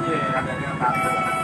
Iya, ada yang